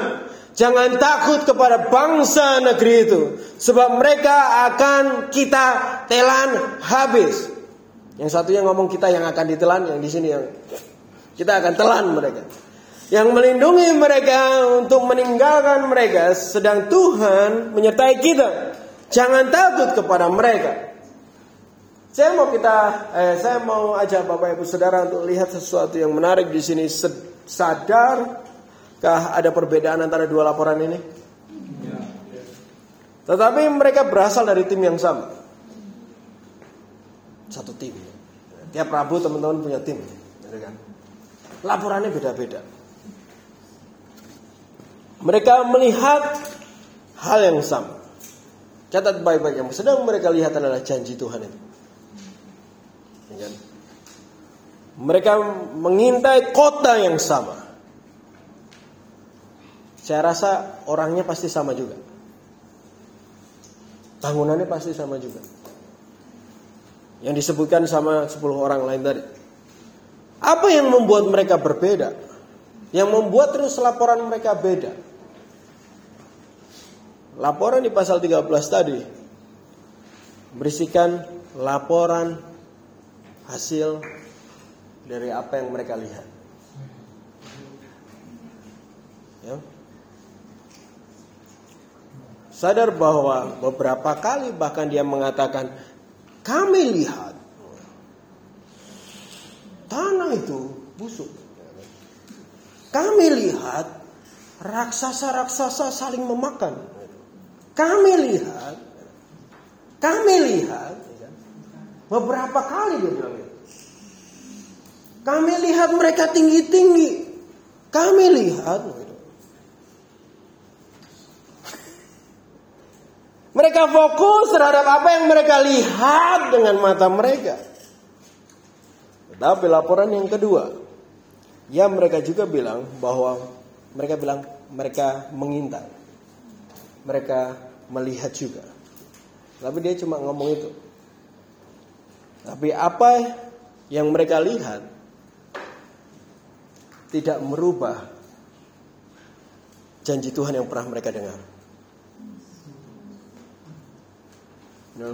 Jangan takut kepada bangsa negeri itu, sebab mereka akan kita telan habis. Yang satunya ngomong kita yang akan ditelan, yang di sini yang kita akan telan mereka yang melindungi mereka untuk meninggalkan mereka sedang Tuhan menyertai kita. Jangan takut kepada mereka. Saya mau kita eh, saya mau ajak Bapak Ibu Saudara untuk lihat sesuatu yang menarik di sini. Sadarkah ada perbedaan antara dua laporan ini? Tetapi mereka berasal dari tim yang sama. Satu tim. Tiap Rabu teman-teman punya tim. Kan? Laporannya beda-beda. Mereka melihat hal yang sama. Catat baik-baik yang sedang mereka lihat adalah janji Tuhan itu. Ya kan? Mereka mengintai kota yang sama. Saya rasa orangnya pasti sama juga. Bangunannya pasti sama juga. Yang disebutkan sama 10 orang lain tadi. Apa yang membuat mereka berbeda? Yang membuat terus laporan mereka beda. Laporan di pasal 13 tadi berisikan laporan hasil dari apa yang mereka lihat. Ya. Sadar bahwa beberapa kali bahkan dia mengatakan kami lihat tanah itu busuk. Kami lihat raksasa-raksasa saling memakan. Kami lihat, kami lihat beberapa kali dia bilang itu. Kami lihat mereka tinggi-tinggi. Kami lihat Mereka fokus terhadap apa yang mereka lihat dengan mata mereka. Tetapi laporan yang kedua, ya mereka juga bilang bahwa mereka bilang mereka mengintai. Mereka melihat juga. Tapi dia cuma ngomong itu. Tapi apa yang mereka lihat tidak merubah janji Tuhan yang pernah mereka dengar. No.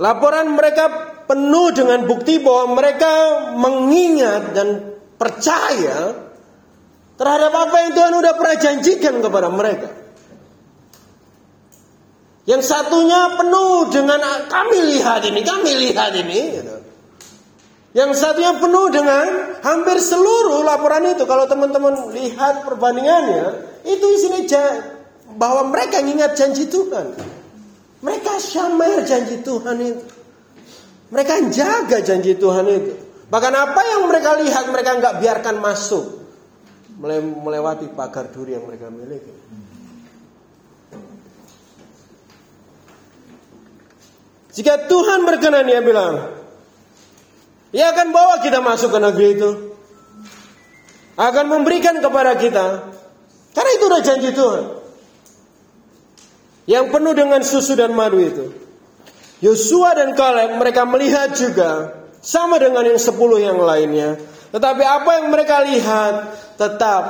Laporan mereka penuh dengan bukti bahwa mereka mengingat dan percaya terhadap apa yang Tuhan sudah pernah janjikan kepada mereka. Yang satunya penuh dengan kami lihat ini, kami lihat ini. Gitu. Yang satunya penuh dengan hampir seluruh laporan itu. Kalau teman-teman lihat perbandingannya, itu isinya bahwa mereka ingat janji Tuhan. Mereka syamar janji Tuhan itu. Mereka jaga janji Tuhan itu. Bahkan apa yang mereka lihat mereka nggak biarkan masuk melewati pagar duri yang mereka miliki. Jika Tuhan berkenan dia bilang, ia akan bawa kita masuk ke negeri itu. Akan memberikan kepada kita. Karena itu udah janji Tuhan yang penuh dengan susu dan madu itu. Yosua dan Kaleb mereka melihat juga sama dengan yang sepuluh yang lainnya. Tetapi apa yang mereka lihat tetap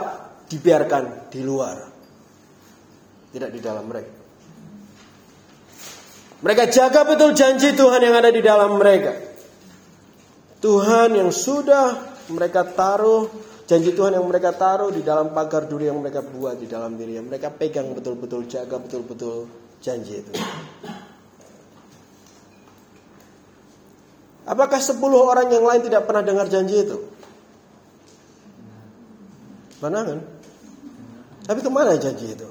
dibiarkan di luar. Tidak di dalam mereka. Mereka jaga betul janji Tuhan yang ada di dalam mereka. Tuhan yang sudah mereka taruh Janji Tuhan yang mereka taruh di dalam pagar duri yang mereka buat di dalam diri mereka pegang betul-betul jaga betul-betul janji itu. Apakah 10 orang yang lain tidak pernah dengar janji itu? Mana kan? Tapi ke mana janji itu?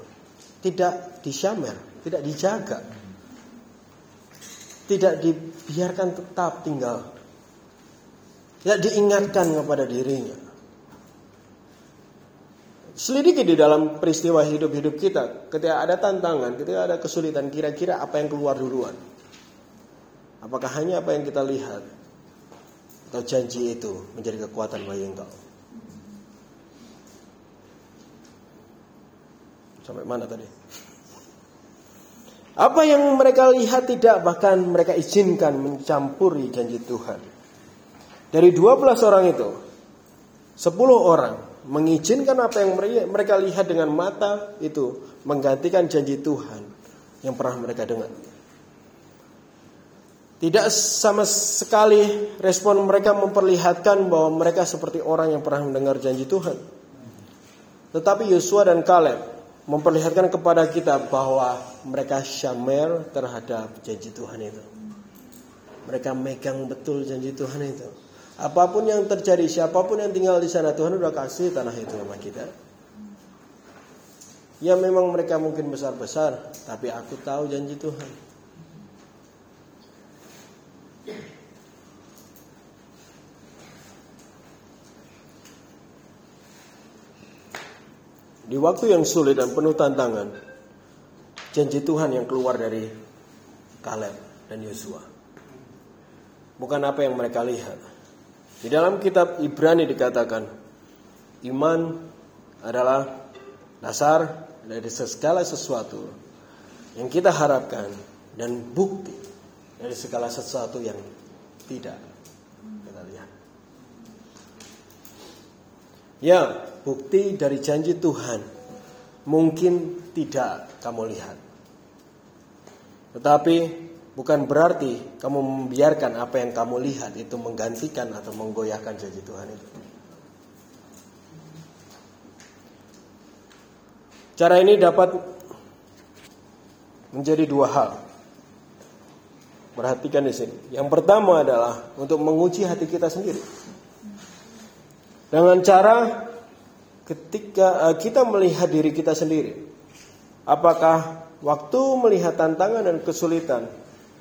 Tidak disyamer, tidak dijaga. Tidak dibiarkan tetap tinggal. Tidak diingatkan kepada dirinya. Selidiki di dalam peristiwa hidup-hidup kita. Ketika ada tantangan, ketika ada kesulitan, kira-kira apa yang keluar duluan? Apakah hanya apa yang kita lihat? Atau janji itu menjadi kekuatan bagi engkau? Sampai mana tadi? Apa yang mereka lihat tidak bahkan mereka izinkan mencampuri janji Tuhan. Dari 12 orang itu, 10 orang mengizinkan apa yang mereka lihat dengan mata itu menggantikan janji Tuhan yang pernah mereka dengar. Tidak sama sekali respon mereka memperlihatkan bahwa mereka seperti orang yang pernah mendengar janji Tuhan. Tetapi Yosua dan Kaleb memperlihatkan kepada kita bahwa mereka syamer terhadap janji Tuhan itu. Mereka megang betul janji Tuhan itu. Apa pun yang terjadi, siapa pun yang tinggal di sana, Tuhan sudah kasih tanah itu sama kita. Ya memang mereka mungkin besar-besar, tapi aku tahu janji Tuhan. Di waktu yang sulit dan penuh tantangan, janji Tuhan yang keluar dari Kaleb dan Yosua. Bukan apa yang mereka lihat, di dalam kitab Ibrani dikatakan iman adalah dasar dari segala sesuatu yang kita harapkan dan bukti dari segala sesuatu yang tidak kita lihat. Ya, bukti dari janji Tuhan mungkin tidak kamu lihat. Tetapi bukan berarti kamu membiarkan apa yang kamu lihat itu menggantikan atau menggoyahkan janji Tuhan itu. Cara ini dapat menjadi dua hal. Perhatikan di sini. Yang pertama adalah untuk menguji hati kita sendiri. Dengan cara ketika eh, kita melihat diri kita sendiri. Apakah waktu melihat tantangan dan kesulitan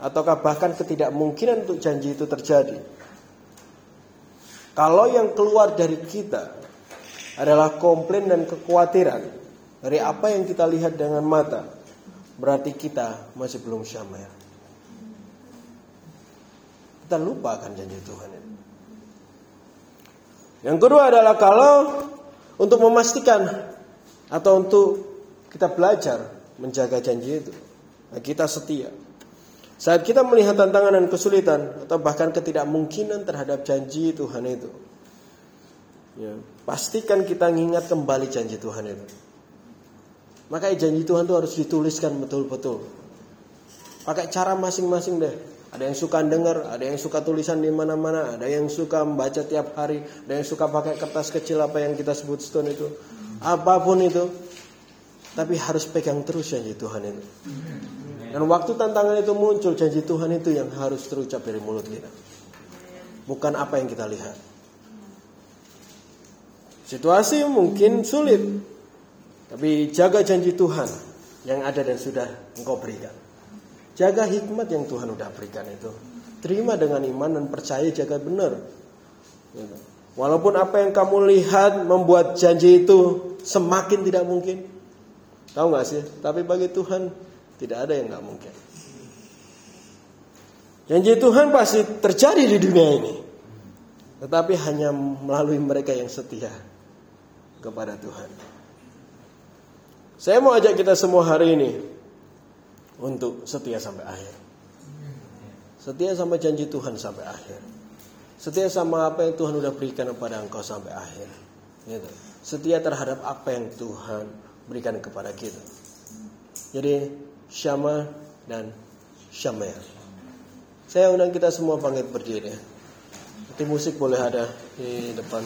ataukah bahkan ketidakmungkinan untuk janji itu terjadi. Kalau yang keluar dari kita adalah komplain dan kekhawatiran dari apa yang kita lihat dengan mata, berarti kita masih belum syamil. Kita lupa akan janji Tuhan. Yang kedua adalah kalau untuk memastikan atau untuk kita belajar menjaga janji itu, nah, kita setia. Saat kita melihat tantangan dan kesulitan atau bahkan ketidakmungkinan terhadap janji Tuhan itu, ya, pastikan kita mengingat kembali janji Tuhan itu. Maka janji Tuhan itu harus dituliskan betul-betul. Pakai cara masing-masing deh. Ada yang suka dengar, ada yang suka tulisan di mana-mana, ada yang suka membaca tiap hari, ada yang suka pakai kertas kecil apa yang kita sebut stone itu. Apa pun itu. Tapi harus pegang terus janji Tuhan itu. Dan waktu tantangan itu muncul, janji Tuhan itu yang harus terucap dari mulut kita. Bukan apa yang kita lihat. Situasi mungkin sulit, tapi jaga janji Tuhan yang ada dan sudah engkau berikan. Jaga hikmat yang Tuhan udah berikan itu. Terima dengan iman dan percaya jaga benar. Gitu. Walaupun apa yang kamu lihat membuat janji itu semakin tidak mungkin. Tahu gak sih? Tapi bagi Tuhan tidak ada yang gak mungkin. Janji Tuhan pasti terjadi di dunia ini. Tetapi hanya melalui mereka yang setia kepada Tuhan. Saya mau ajak kita semua hari ini untuk setia sampai akhir. Setia sama janji Tuhan sampai akhir. Setia sama apa yang Tuhan sudah berikan kepada engkau sampai akhir. Gitu. Setia terhadap apa yang Tuhan berikan kepada kita. Jadi Syama dan Syamel. Saya undang kita semua bangkit berdiri. Nanti musik boleh ada di depan.